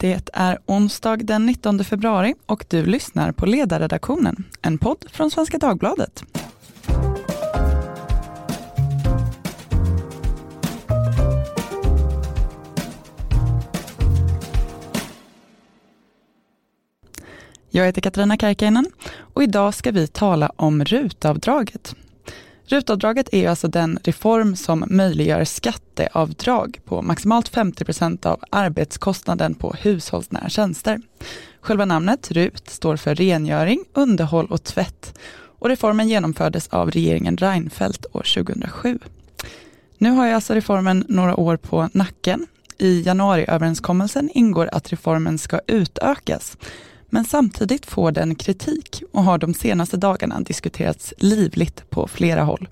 Det är onsdag den 19 februari och du lyssnar på Ledarredaktionen, en podd från Svenska Dagbladet. Jag heter Katarina Karkiainen och idag ska vi tala om rutavdraget. Rutavdraget är alltså den reform som möjliggör skatteavdrag på maximalt 50 procent av arbetskostnaden på hushållsnära tjänster. Själva namnet RUT står för rengöring, underhåll och tvätt och reformen genomfördes av regeringen Reinfeldt år 2007. Nu har jag alltså reformen några år på nacken. I januariöverenskommelsen ingår att reformen ska utökas men samtidigt får den kritik och har de senaste dagarna diskuterats livligt på flera håll.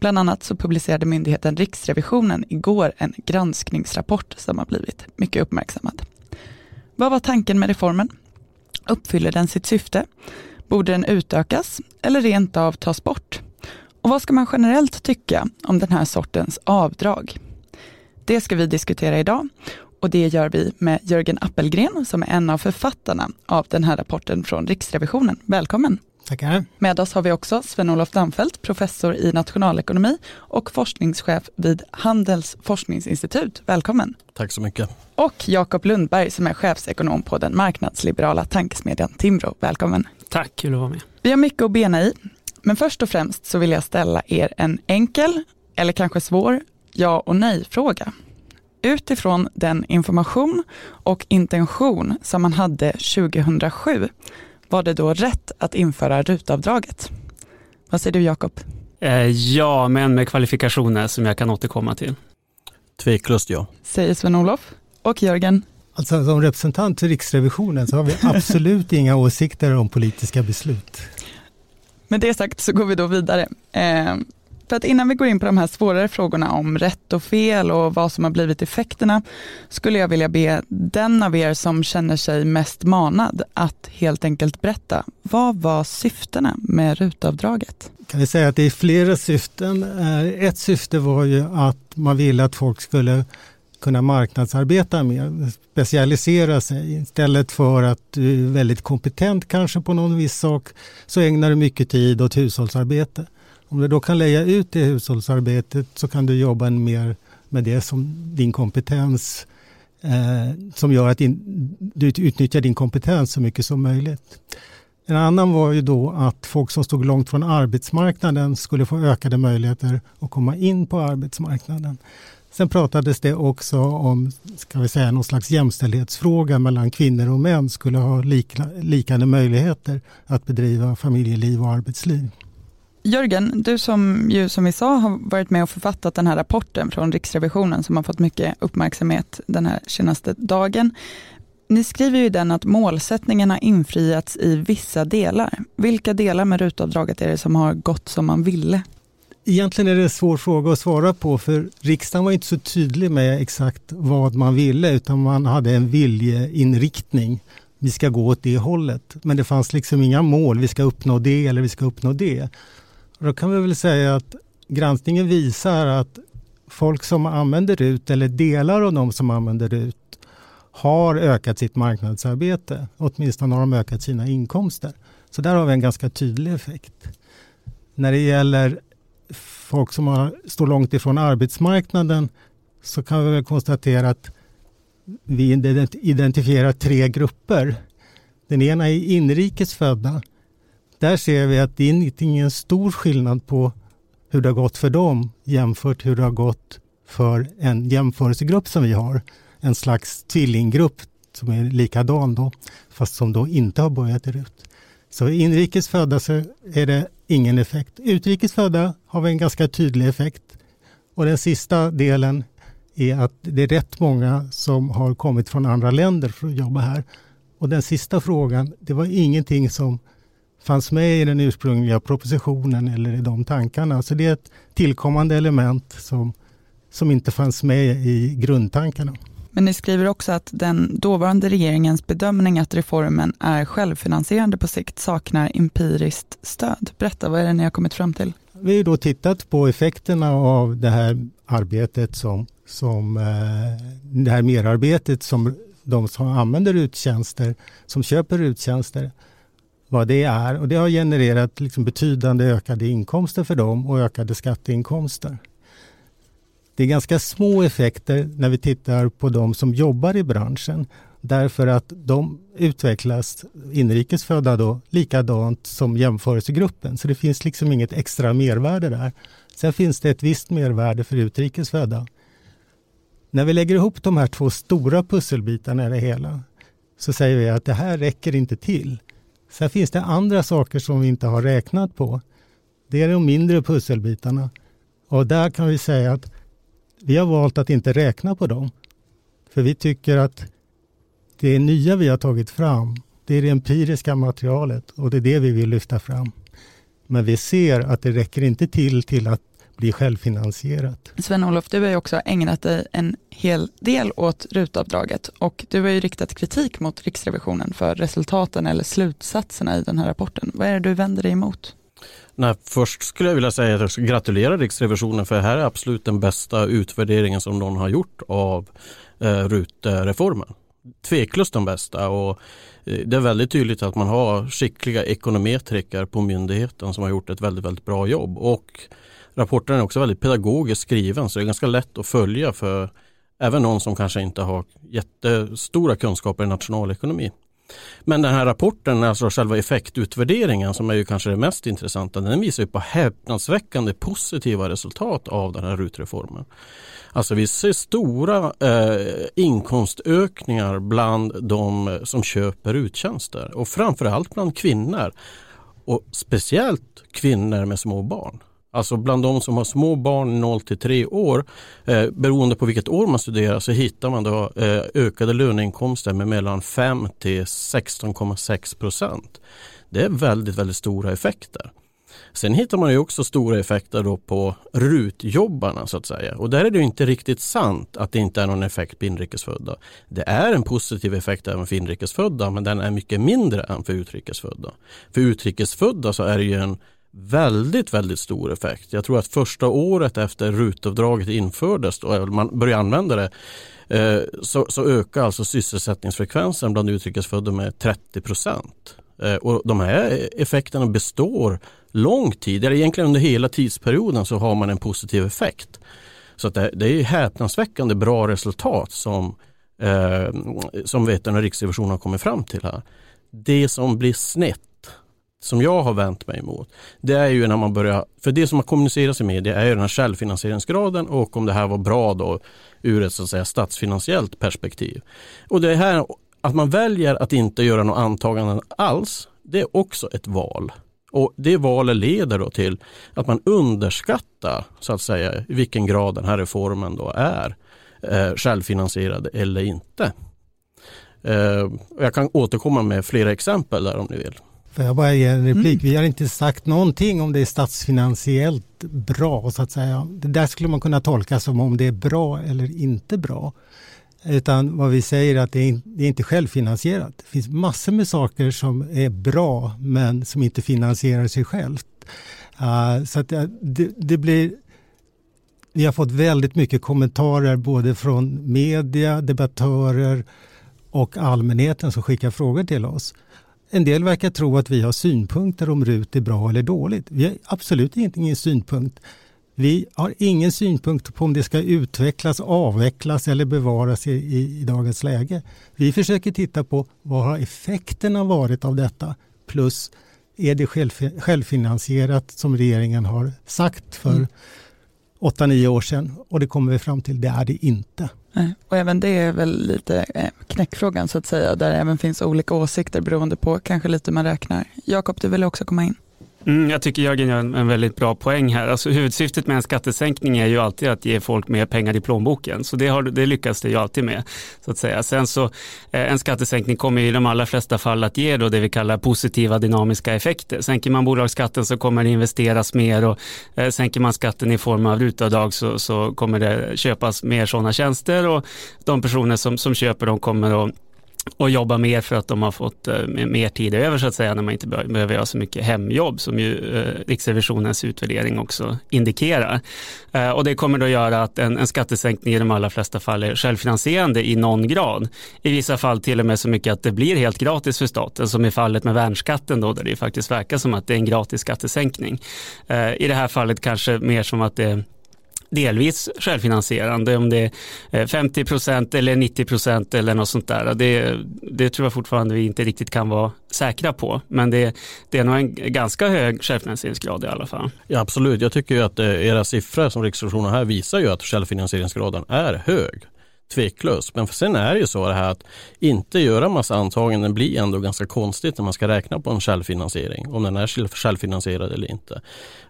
Bland annat så publicerade myndigheten Riksrevisionen igår en granskningsrapport som har blivit mycket uppmärksammad. Vad var tanken med reformen? Uppfyller den sitt syfte? Borde den utökas eller rent av tas bort? Och vad ska man generellt tycka om den här sortens avdrag? Det ska vi diskutera idag och det gör vi med Jörgen Appelgren som är en av författarna av den här rapporten från Riksrevisionen. Välkommen! Tackar. Med oss har vi också Sven-Olof Damfelt, professor i nationalekonomi och forskningschef vid Handels forskningsinstitut. Välkommen! Tack så mycket. Och Jakob Lundberg som är chefsekonom på den marknadsliberala tankesmedjan Timbro. Välkommen! Tack, kul att vara med. Vi har mycket att bena i, men först och främst så vill jag ställa er en enkel, eller kanske svår, ja och nej-fråga utifrån den information och intention som man hade 2007 var det då rätt att införa rutavdraget? Vad säger du Jakob? Eh, ja, men med kvalifikationer som jag kan återkomma till. Tveklöst ja. Säger Sven-Olof. Och Jörgen? Alltså som representant för Riksrevisionen så har vi absolut inga åsikter om politiska beslut. Med det sagt så går vi då vidare. För att innan vi går in på de här svårare frågorna om rätt och fel och vad som har blivit effekterna, skulle jag vilja be den av er som känner sig mest manad att helt enkelt berätta, vad var syftena med rutavdraget? Kan vi säga att det är flera syften. Eh, ett syfte var ju att man ville att folk skulle kunna marknadsarbeta mer, specialisera sig. Istället för att du är väldigt kompetent kanske på någon viss sak så ägnar du mycket tid åt hushållsarbete. Om du då kan lägga ut det hushållsarbetet så kan du jobba mer med det som din kompetens eh, som gör att din, du utnyttjar din kompetens så mycket som möjligt. En annan var ju då att folk som stod långt från arbetsmarknaden skulle få ökade möjligheter att komma in på arbetsmarknaden. Sen pratades det också om ska vi säga, någon slags jämställdhetsfråga mellan kvinnor och män skulle ha lika, liknande möjligheter att bedriva familjeliv och arbetsliv. Jörgen, du som ju som vi sa har varit med och författat den här rapporten från Riksrevisionen som har fått mycket uppmärksamhet den här senaste dagen. Ni skriver ju i den att målsättningen har infriats i vissa delar. Vilka delar med rutavdraget är det som har gått som man ville? Egentligen är det en svår fråga att svara på för riksdagen var inte så tydlig med exakt vad man ville utan man hade en viljeinriktning. Vi ska gå åt det hållet. Men det fanns liksom inga mål, vi ska uppnå det eller vi ska uppnå det. Då kan vi väl säga att granskningen visar att folk som använder RUT eller delar av de som använder RUT har ökat sitt marknadsarbete. Åtminstone har de ökat sina inkomster. Så där har vi en ganska tydlig effekt. När det gäller folk som har, står långt ifrån arbetsmarknaden så kan vi väl konstatera att vi identifierar tre grupper. Den ena är inrikes födda där ser vi att det är ingen stor skillnad på hur det har gått för dem jämfört hur det har gått för en jämförelsegrupp som vi har. En slags tvillinggrupp som är likadan då, fast som då inte har börjat i RUT. Så inrikes födda så är det ingen effekt. Utrikes födda har vi en ganska tydlig effekt. Och den sista delen är att det är rätt många som har kommit från andra länder för att jobba här. Och den sista frågan, det var ingenting som fanns med i den ursprungliga propositionen eller i de tankarna. Så det är ett tillkommande element som, som inte fanns med i grundtankarna. Men ni skriver också att den dåvarande regeringens bedömning att reformen är självfinansierande på sikt saknar empiriskt stöd. Berätta, vad är det ni har kommit fram till? Vi har då tittat på effekterna av det här arbetet som, som eh, det här merarbetet som de som använder uttjänster, som köper uttjänster, vad det är. Och det har genererat liksom betydande ökade inkomster för dem och ökade skatteinkomster. Det är ganska små effekter när vi tittar på de som jobbar i branschen därför att de utvecklas inrikesfödda då likadant som jämförelsegruppen. Så det finns liksom inget extra mervärde där. Sen finns det ett visst mervärde för utrikesfödda. När vi lägger ihop de här två stora pusselbitarna i det hela så säger vi att det här räcker inte till. Sen finns det andra saker som vi inte har räknat på. Det är de mindre pusselbitarna. Och där kan vi säga att vi har valt att inte räkna på dem. För vi tycker att det nya vi har tagit fram, det är det empiriska materialet och det är det vi vill lyfta fram. Men vi ser att det räcker inte till till att bli självfinansierat. Sven-Olof, du har ju också ägnat dig en hel del åt rutavdraget och du har ju riktat kritik mot Riksrevisionen för resultaten eller slutsatserna i den här rapporten. Vad är det du vänder dig emot? Nej, först skulle jag vilja säga att jag ska gratulera Riksrevisionen för det här är absolut den bästa utvärderingen som någon har gjort av eh, RUT-reformen. Tveklöst den bästa och eh, det är väldigt tydligt att man har skickliga ekonometriker på myndigheten som har gjort ett väldigt, väldigt bra jobb och rapporten är också väldigt pedagogiskt skriven så det är ganska lätt att följa för även någon som kanske inte har jättestora kunskaper i nationalekonomi. Men den här rapporten, alltså själva effektutvärderingen som är ju kanske det mest intressanta, den visar ju på häpnadsväckande positiva resultat av den här RUT-reformen. Alltså vi ser stora eh, inkomstökningar bland de som köper uttjänster och framförallt bland kvinnor. Och speciellt kvinnor med små barn. Alltså bland de som har små barn 0 till 3 år, eh, beroende på vilket år man studerar så hittar man då eh, ökade löneinkomster med mellan 5 till 16,6 procent. Det är väldigt, väldigt stora effekter. Sen hittar man ju också stora effekter då på rutjobbarna så att säga. Och där är det inte riktigt sant att det inte är någon effekt på inrikesfödda. Det är en positiv effekt även för inrikesfödda men den är mycket mindre än för utrikesfödda. För utrikesfödda så är det ju en väldigt, väldigt stor effekt. Jag tror att första året efter rutavdraget infördes, och man började använda det, eh, så, så ökar alltså sysselsättningsfrekvensen bland utrikesfödda med 30 procent. Eh, och de här effekterna består lång tid, eller egentligen under hela tidsperioden så har man en positiv effekt. Så det, det, är häpnadsväckande bra resultat som, eh, som vetarna Riksrevisionen har kommit fram till här. Det som blir snett som jag har vänt mig emot, det är ju när man börjar, för det som har kommunicerats i media är ju den här självfinansieringsgraden och om det här var bra då ur ett så att säga, statsfinansiellt perspektiv. Och det här att man väljer att inte göra några antaganden alls, det är också ett val. Och Det valet leder då till att man underskattar så att säga i vilken grad den här reformen då är eh, självfinansierad eller inte. Eh, jag kan återkomma med flera exempel där om ni vill. Får jag bara ge en replik? Mm. Vi har inte sagt någonting om det är statsfinansiellt bra så att säga. Det där skulle man kunna tolka som om det är bra eller inte bra. Utan vad vi säger är att det är, inte självfinansierat. Det finns massor med saker som är bra men som inte finansierar sig självt. Uh, så att det, det blir vi har fått väldigt mycket kommentarer både från media, debattörer och allmänheten som skickar frågor till oss. En del verkar tro att vi har synpunkter om RUT är bra eller dåligt. Vi har absolut ingen synpunkt. Vi har ingen synpunkt på om det ska utvecklas, avvecklas eller bevaras i, i, i dagens läge. Vi försöker titta på vad har effekterna varit av detta plus är det själv, självfinansierat som regeringen har sagt för mm. 8-9 år sedan och det kommer vi fram till, det är det inte. Och även det är väl lite eh, knäckfrågan så att säga, där det även finns olika åsikter beroende på kanske lite man räknar. Jakob, du vill också komma in. Mm, jag tycker Jörgen gör en, en, väldigt bra poäng här. Alltså, huvudsyftet med en skattesänkning är ju alltid att ge folk mer pengar i plånboken. Så det, har, det lyckas det ju alltid med. Så att säga. Sen så, eh, en skattesänkning kommer i de allra flesta fall att ge då det vi kallar positiva dynamiska effekter. Sänker man bolagsskatten så kommer det investeras mer och eh, sänker man skatten i form av rutavdrag så, så kommer det köpas mer sådana tjänster och de personer som, som köper dem kommer att och jobba mer för att de har fått eh, mer tid över så att säga när man inte behöver göra så mycket hemjobb som ju eh, Riksrevisionens utvärdering också indikerar. Eh, och det kommer då göra att en, en skattesänkning i de allra flesta fall är självfinansierande i någon grad. I vissa fall till och med så mycket att det blir helt gratis för staten som i fallet med värnskatten då där det faktiskt verkar som att det är en gratis skattesänkning. Eh, I det här fallet kanske mer som att det delvis självfinansierande, om det är eh, 50 procent eller 90 procent eller något sånt där. Det, det tror jag fortfarande vi inte riktigt kan vara säkra på, men det, det är nog en ganska hög självfinansieringsgrad i alla fall. Ja, absolut, jag tycker ju att eh, era siffror som Riksrevisionen här visar ju att självfinansieringsgraden är hög tveklöst. Men sen är det ju så det här att inte göra massa antaganden blir ändå ganska konstigt när man ska räkna på en självfinansiering, om den är självfinansierad eller inte.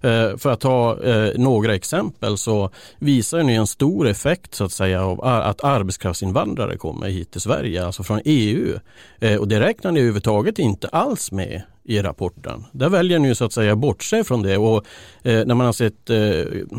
Eh, för att ta eh, några exempel så visar ni en stor effekt så att säga av att arbetskraftsinvandrare kommer hit till Sverige, alltså från EU. Eh, och det räknar ni överhuvudtaget inte alls med i rapporten. Där väljer ni så att säga bortse från det och eh, när man har sett eh,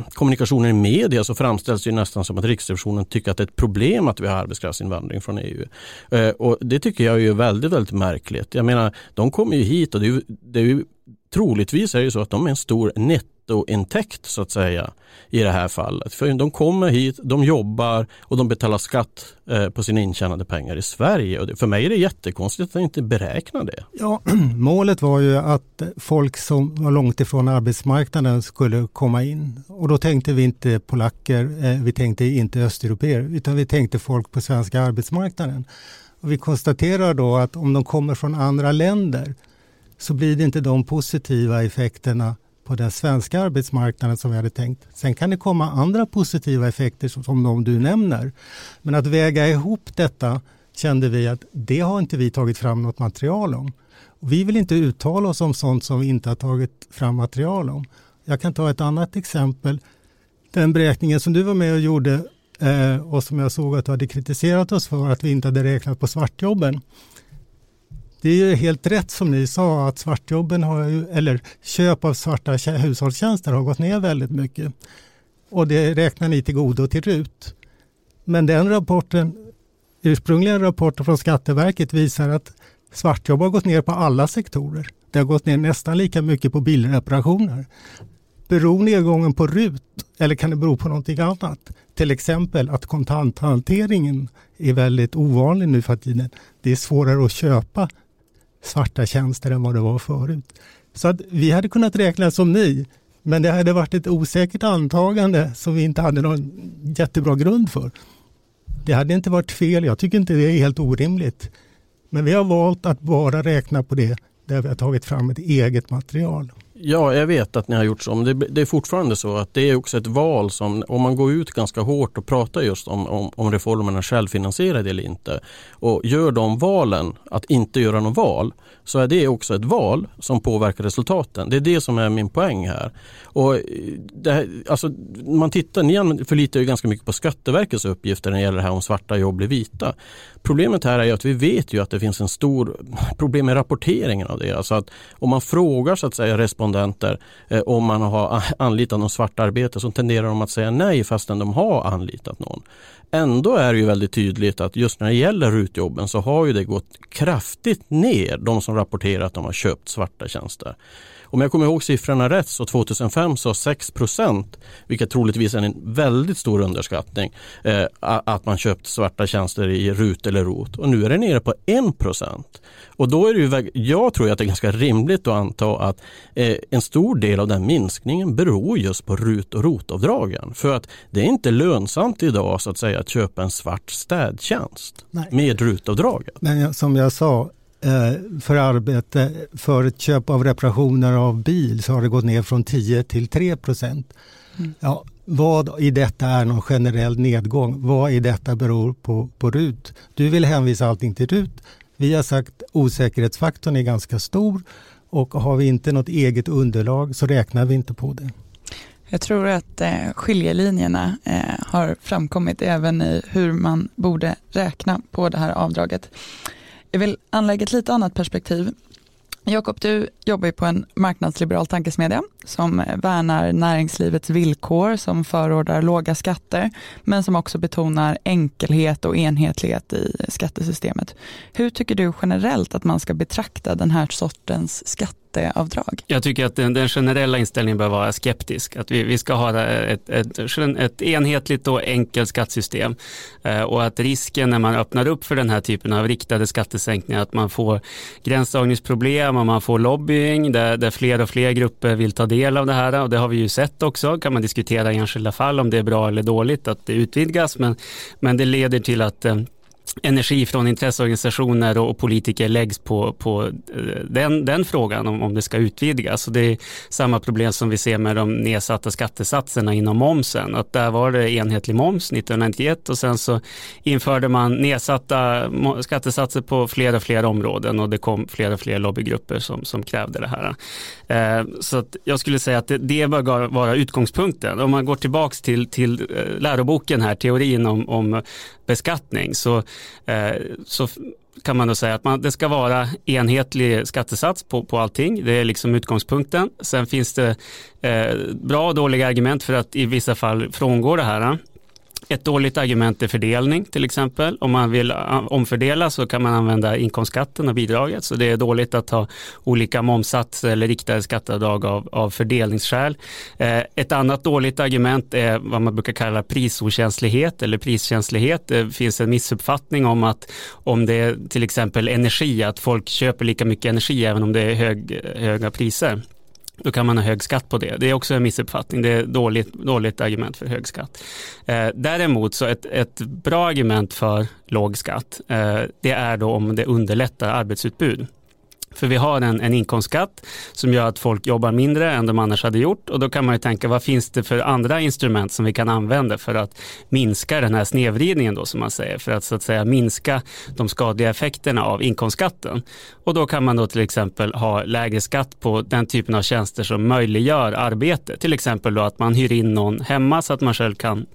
kommunikationen i media så framställs det nästan som att Riksrevisionen tycker att det är ett problem att vi har arbetskraftsinvandring från EU. Eh, och det tycker jag är väldigt, väldigt märkligt. Jag menar, de kommer ju hit och det är, det är ju troligtvis är det så att de är en stor nettointäkt så att säga i det här fallet. För de kommer hit, de jobbar och de betalar skatt eh, på sina intjänade pengar i Sverige. Och för mig är det jättekonstigt att de inte beräknar det. Ja, målet var ju att folk som var långt ifrån arbetsmarknaden skulle komma in. Och då tänkte vi inte polacker, eh, vi tänkte inte östeuropeer, utan vi tänkte folk på svenska arbetsmarknaden. Och vi konstaterar då att om de kommer från andra länder så blir det inte de positiva effekterna på den svenska arbetsmarknaden som vi hade tänkt. Sen kan det komma andra positiva effekter som de du nämner. Men att väga ihop detta kände vi att det har inte vi tagit fram något material om. Vi vill inte uttala oss om sånt som vi inte har tagit fram material om. Jag kan ta ett annat exempel. Den beräkningen som du var med och gjorde eh, och som jag såg att du hade kritiserat oss för att vi inte hade räknat på svartjobben. Det är ju helt rätt som ni sa att svartjobben har eller köp av svarta hushållstjänster har gått ner väldigt mycket. Och det räknar ni till godo till RUT. Men den rapporten, ursprungliga rapporten från Skatteverket visar att svartjobb har gått ner på alla sektorer. Det har gått ner nästan lika mycket på bilreparationer. Beror nedgången på RUT eller kan det bero på någonting annat? Till exempel att kontanthanteringen är väldigt ovanlig nu för tiden. Det är svårare att köpa svarta tjänster än vad det var förut. Så att vi hade kunnat räkna som ni, men det hade varit ett osäkert antagande som vi inte hade någon jättebra grund för. Det hade inte varit fel, jag tycker inte det är helt orimligt. Men vi har valt att bara räkna på det där vi har tagit fram ett eget material. Ja, jag vet att ni har gjort så. Men det, det, är fortfarande så att det är också ett val som, om man går ut ganska hårt och pratar just om, om, om reformerna självfinansierade eller inte och gör de valen, att inte göra något val, så är det också ett val som påverkar resultaten. Det är det som är min poäng här. Och eh, det här, alltså, man tittar, ni förlitar ju ganska mycket på Skatteverkets uppgifter när det gäller det här om svarta jobb blir vita. Problemet här är att vi vet ju att det finns en stor problem med rapporteringen av det. Alltså att om man frågar så att säga respons eh, om man har anlitat någon svartarbete så tenderar de att säga nej fastän de har anlitat någon. Ändå är det ju väldigt tydligt att just när det gäller rutjobben så har ju det gått kraftigt ner, de som rapporterar att de har köpt svarta tjänster. Om jag kommer ihåg siffrorna rätt så 2005 så 6 procent, vilket troligtvis är en väldigt stor underskattning, eh, att man köpt svarta tjänster i RUT eller ROT och nu är det nere på 1 procent. Och då är det ju, jag tror att det är ganska rimligt att anta att eh, en stor del av den minskningen beror just på RUT och ROT-avdragen. För att det är inte lönsamt idag så att säga att köpa en svart städtjänst Nej. med RUT-avdraget. Men som jag sa, för arbete, för ett köp av reparationer av bil så har det gått ner från 10 till 3 procent. Mm. Ja, vad i detta är någon generell nedgång? Vad i detta beror på, på RUT? Du vill hänvisa allting till RUT. Vi har sagt osäkerhetsfaktorn är ganska stor och har vi inte något eget underlag så räknar vi inte på det. Jag tror att eh, skiljelinjerna eh, har framkommit även i hur man borde räkna på det här avdraget. Jag vill anlägga ett lite annat perspektiv. Jakob, du jobbar ju på en marknadsliberal tankesmedja som värnar näringslivets villkor, som förordar låga skatter, men som också betonar enkelhet och enhetlighet i skattesystemet. Hur tycker du generellt att man ska betrakta den här sortens skatter? Skatteavdrag? Jag tycker att den, den generella inställningen bör vara skeptisk. Att vi, vi ska ha ett, ett, ett enhetligt och enkelt skattesystem eh, och att risken när man öppnar upp för den här typen av riktade skattesänkningar att man får gränsdragningsproblem och man får lobbying där, där fler och fler grupper vill ta del av det här och det har vi ju sett också. Kan man diskutera i enskilda fall om det är bra eller dåligt att det utvidgas men, men det leder till att eh, energi från intresseorganisationer och politiker läggs på, på eh, den, den frågan om, om det ska utvidgas. Och det är samma problem som vi ser med de nedsatta skattesatserna inom momsen. Att där var det enhetlig moms 1991 och sen så införde man nedsatta skattesatser på fler och fler områden och det kom fler och fler lobbygrupper som, som krävde det här. Eh, så att jag skulle säga att det, det bör vara utgångspunkten. Om man går tillbaks till, till eh, läroboken här, teorin om, om beskattning, så, Eh, så kan man då säga att man, det ska vara enhetlig skattesats på, på allting. Det är liksom utgångspunkten. Sen finns det eh, bra och dåliga argument för att i vissa fall frångå det här. Ett dåligt argument är fördelning till exempel. Om man vill ah, omfördela så kan man använda inkomstskatten och bidraget. Så det är dåligt att ha olika momssatser eller riktade skatteavdrag av, av fördelningsskäl. Eh, ett annat dåligt argument är vad man brukar kalla prisokänslighet eller priskänslighet. Det finns en missuppfattning om att om det är till exempel energi, att folk köper lika mycket energi även om det är hög, höga priser då kan man ha hög skatt på det. Det är också en missuppfattning. Det är dåligt, dåligt argument för hög skatt. Eh, däremot så ett, ett bra argument för låg skatt, eh, det är då om det underlättar arbetsutbud. För vi har en, en inkomstskatt som gör att folk jobbar mindre än de annars hade gjort och då kan man ju tänka vad finns det för andra instrument som vi kan använda för att minska den här snedvridningen då som man säger för att så att säga minska de skadliga effekterna av inkomstskatten. Och då kan man då till exempel ha lägre skatt på den typen av tjänster som möjliggör arbete. Till exempel då att man hyr in någon hemma så att man själv kan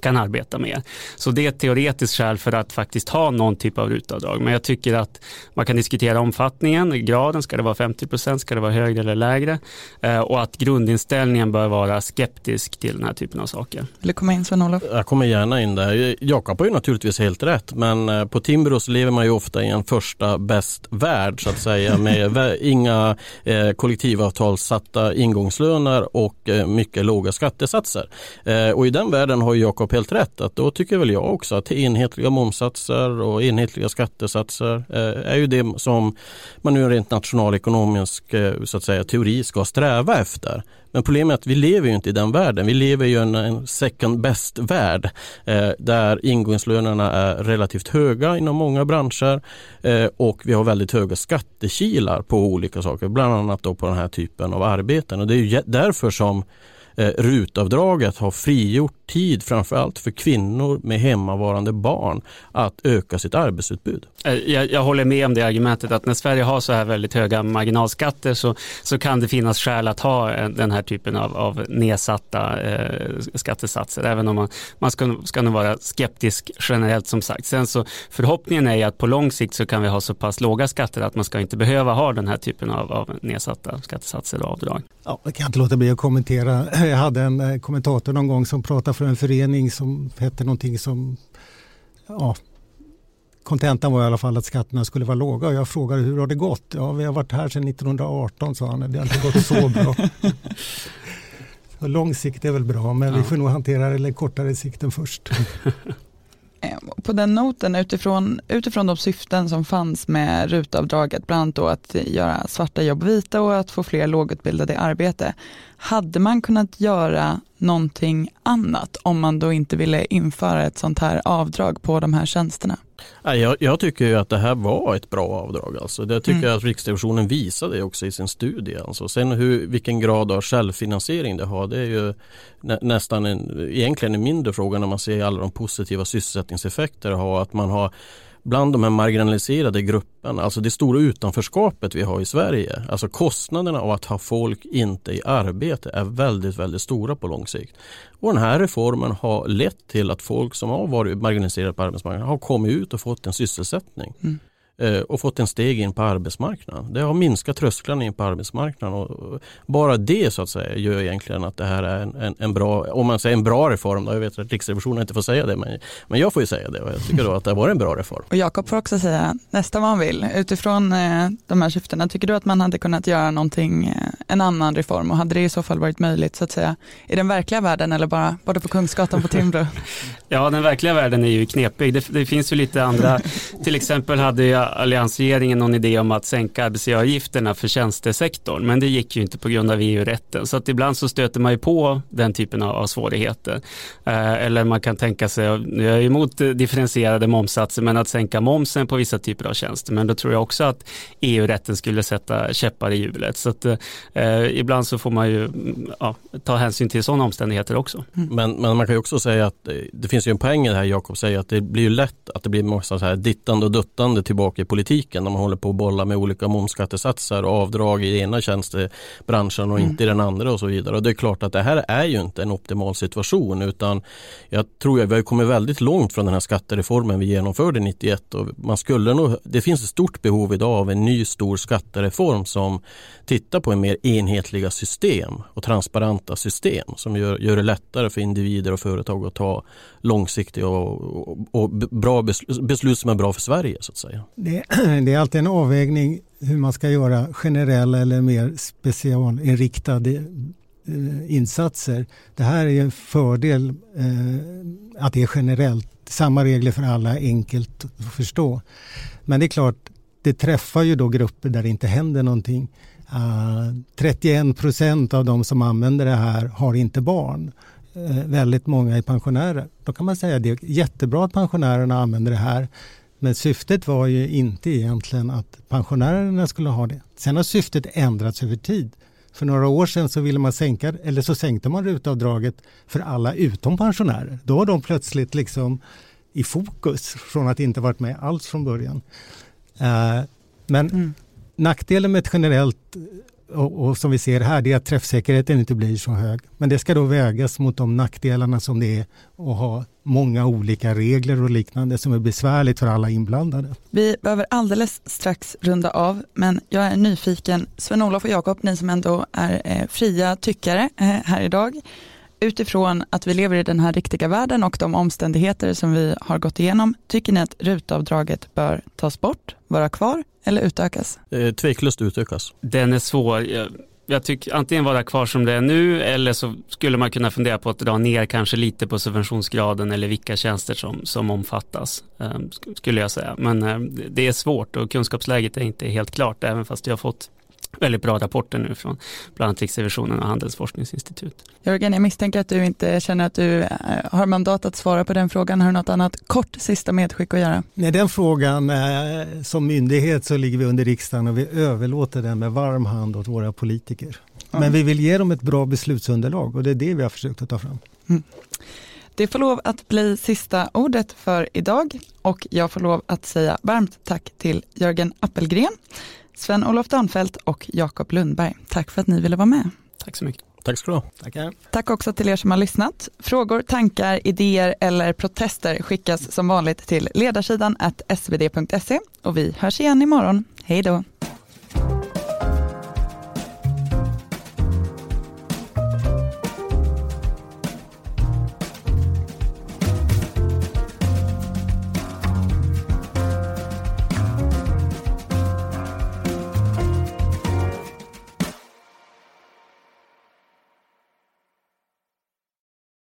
kan arbeta med. Så det är ett teoretiskt skäl för att faktiskt ha någon typ av rutavdrag. Men jag tycker att man kan diskutera omfattningen, graden, ska det vara 50 procent, ska det vara högre eller lägre? Eh, och att grundinställningen bör vara skeptisk till den här typen av saker. Vill du komma in Sven-Olof? Jag kommer gärna in där. Jakob har ju naturligtvis helt rätt, men eh, på Timbros lever man ju ofta i en första bäst värld så att säga med inga eh, kollektivavtalssatta ingångslöner och mycket låga skattesatser. Och i den världen har Jakob Jakob helt rätt att då tycker väl jag också att enhetliga momsatser och enhetliga skattesatser eh, är ju det som man nu rent nationalekonomisk eh, så att säga, teori ska sträva efter. Men problemet är att vi lever ju inte i den världen. Vi lever i en, en second best värld eh, där ingångslönerna är relativt höga inom många branscher eh, och vi har väldigt höga skattekilar på olika saker, bland annat då på den här typen av arbeten. Och det är ju därför som eh, rutavdraget har frigjort tid framförallt för kvinnor med hemmavarande barn att öka sitt arbetsutbud. Eh, jag, jag, håller med om det argumentet att när Sverige har så här väldigt höga marginalskatter så, så kan det finnas skäl att ha den här typen av, av nedsatta eh, skattesatser även om man, man ska, ska nog vara skeptisk generellt som sagt. Sen så förhoppningen är att på lång sikt så kan vi ha så pass låga skatter att man ska inte behöva ha den här typen av, av nedsatta skattesatser och avdrag. Ja, jag kan inte låta bli att kommentera. Jag hade en eh, kommentator någon gång som pratade för en förening som hette någonting som ja, kontentan var i alla fall att skatterna skulle vara låga och jag frågade hur har det gått? Ja, vi har varit här sedan 1918 sa han, det har inte gått så bra. lång sikt är väl bra men ja. vi får nog hantera det kortare sikten först. På den noten, utifrån, utifrån de syften som fanns med rutavdraget, bland annat då att göra svarta jobb vita och att få fler lågutbildade i arbete, hade man kunnat göra någonting annat om man då inte ville införa ett sånt här avdrag på de här tjänsterna? Jag, jag tycker att det här var ett bra avdrag. Alltså. Det tycker mm. att Riksrevisionen visade också i sin studie. Alltså. Sen hur, vilken grad av självfinansiering det har det är ju nä, nästan en, egentligen en mindre fråga när man ser alla de positiva sysselsättningseffekter det har. Att man har bland de här marginaliserade grupperna, alltså det stora utanförskapet vi har i Sverige, alltså kostnaderna av att ha folk inte i arbete är väldigt, väldigt stora på lång sikt. Och den här reformen har lett till att folk som har varit marginaliserade på arbetsmarknaden har kommit ut och fått en sysselsättning. Mm eh, och fått en steg in på arbetsmarknaden. Det har minskat trösklarna in på arbetsmarknaden och bara det så att säga gör egentligen att det här är en, en, en bra, om man säger en bra reform, då jag vet att Riksrevisionen inte får säga det men, men jag får ju säga det och jag tycker då att det var en bra reform. Och Jakob får också säga nästa vad han vill. Utifrån eh, de här syftena, tycker du att man hade kunnat göra någonting, eh, en annan reform och hade det i så fall varit möjligt så att säga i den verkliga världen eller bara, bara på Kungsgatan på Timbro? ja, den verkliga världen är ju knepig. Det, det finns ju lite andra, till exempel hade ju alliansregeringen någon idé om att sänka arbetsgivaravgifterna för tjänstesektorn, men det gick ju inte på grund av EU-rätten. Så att ibland så stöter man ju på den typen av, av svårigheter. Eh, eller man kan tänka sig, jag är emot differentierade momsatser, men att sänka momsen på vissa typer av tjänster. Men då tror jag också att EU-rätten skulle sätta käppar i hjulet. Så att eh, ibland så får man ju mm, ja, ta hänsyn till sådana omständigheter också. Mm. Men, men man kan ju också säga att eh, det finns ju en poäng i det här Jakob säger att det blir ju lätt att det blir massa så här dittande och duttande tillbaka i politiken när man håller på att bolla med olika momsskattesatser och avdrag i ena tjänstebranschen och mm. inte i den andra och så vidare. Och det är klart att det här är ju inte en optimal situation utan jag tror att vi har kommit väldigt långt från den här skattereformen vi genomförde 91 och man skulle nog, det finns ett stort behov idag av en ny stor skattereform som tittar på en mer enhetliga system och transparenta system som gör, gör det lättare för individer och företag att ta långsiktiga och, och, och bra beslut, beslut som är bra för Sverige så att säga. Det, det är alltid en avvägning hur man ska göra generella eller mer specialinriktade eh, insatser. Det här är en fördel eh, att det är generellt, samma regler för alla, enkelt att förstå. Men det är klart, det träffar ju då grupper där det inte händer någonting. Ah, uh, 31 procent av de som använder det här har inte barn. Uh, väldigt många är pensionärer. Då kan man säga att det är jättebra att pensionärerna använder det här. Men syftet var ju inte egentligen att pensionärerna skulle ha det. Sen har syftet ändrats över tid. För några år sedan så ville man sänka, eller så sänkte man rutavdraget för alla utom pensionärer. Då var de plötsligt liksom i fokus från att inte varit med alls från början. Uh, men mm. nackdelen med ett generellt och, och, som vi ser här, det är att träffsäkerheten inte blir så hög. Men det ska då vägas mot de nackdelarna som det är att ha många olika regler och liknande som är besvärligt för alla inblandade. Vi behöver alldeles strax runda av, men jag är nyfiken, Sven-Olof och Jakob, ni som ändå är eh, fria tyckare eh, här idag, utifrån att vi lever i den här riktiga världen och de omständigheter som vi har gått igenom, tycker ni att rutavdraget bör tas bort, vara kvar eller utökas? Eh, tveklöst utökas. Den är svår. Jag, jag tycker antingen vara kvar som det är nu eller så skulle man kunna fundera på att dra ner kanske lite på subventionsgraden eller vilka tjänster som, som omfattas, eh, skulle jag säga. Men eh, det är svårt och kunskapsläget är inte helt klart, även fast jag har fått väldigt bra rapporter nu från bland annat Riksrevisionen och Handelsforskningsinstitut. Jörgen, jag misstänker att du inte känner att du eh, har mandat att svara på den frågan. Har du något annat kort sista medskick att göra? Nej, den frågan, eh, som myndighet så ligger vi under riksdagen och vi överlåter den med varm hand åt våra politiker. Ja. Men vi vill ge dem ett bra beslutsunderlag och det är det vi har försökt att ta fram. Mm. Det får lov att bli sista ordet för idag och jag får lov att säga varmt tack till Jörgen Appelgren Sven-Olof Danfelt och Jakob Lundberg. Tack för att ni ville vara med. Tack så mycket. Tack ska du ha. Tackar. Tack också till er som har lyssnat. Frågor, tankar, idéer eller protester skickas som vanligt till ledarsidan svd.se och vi hörs igen imorgon. Hej då.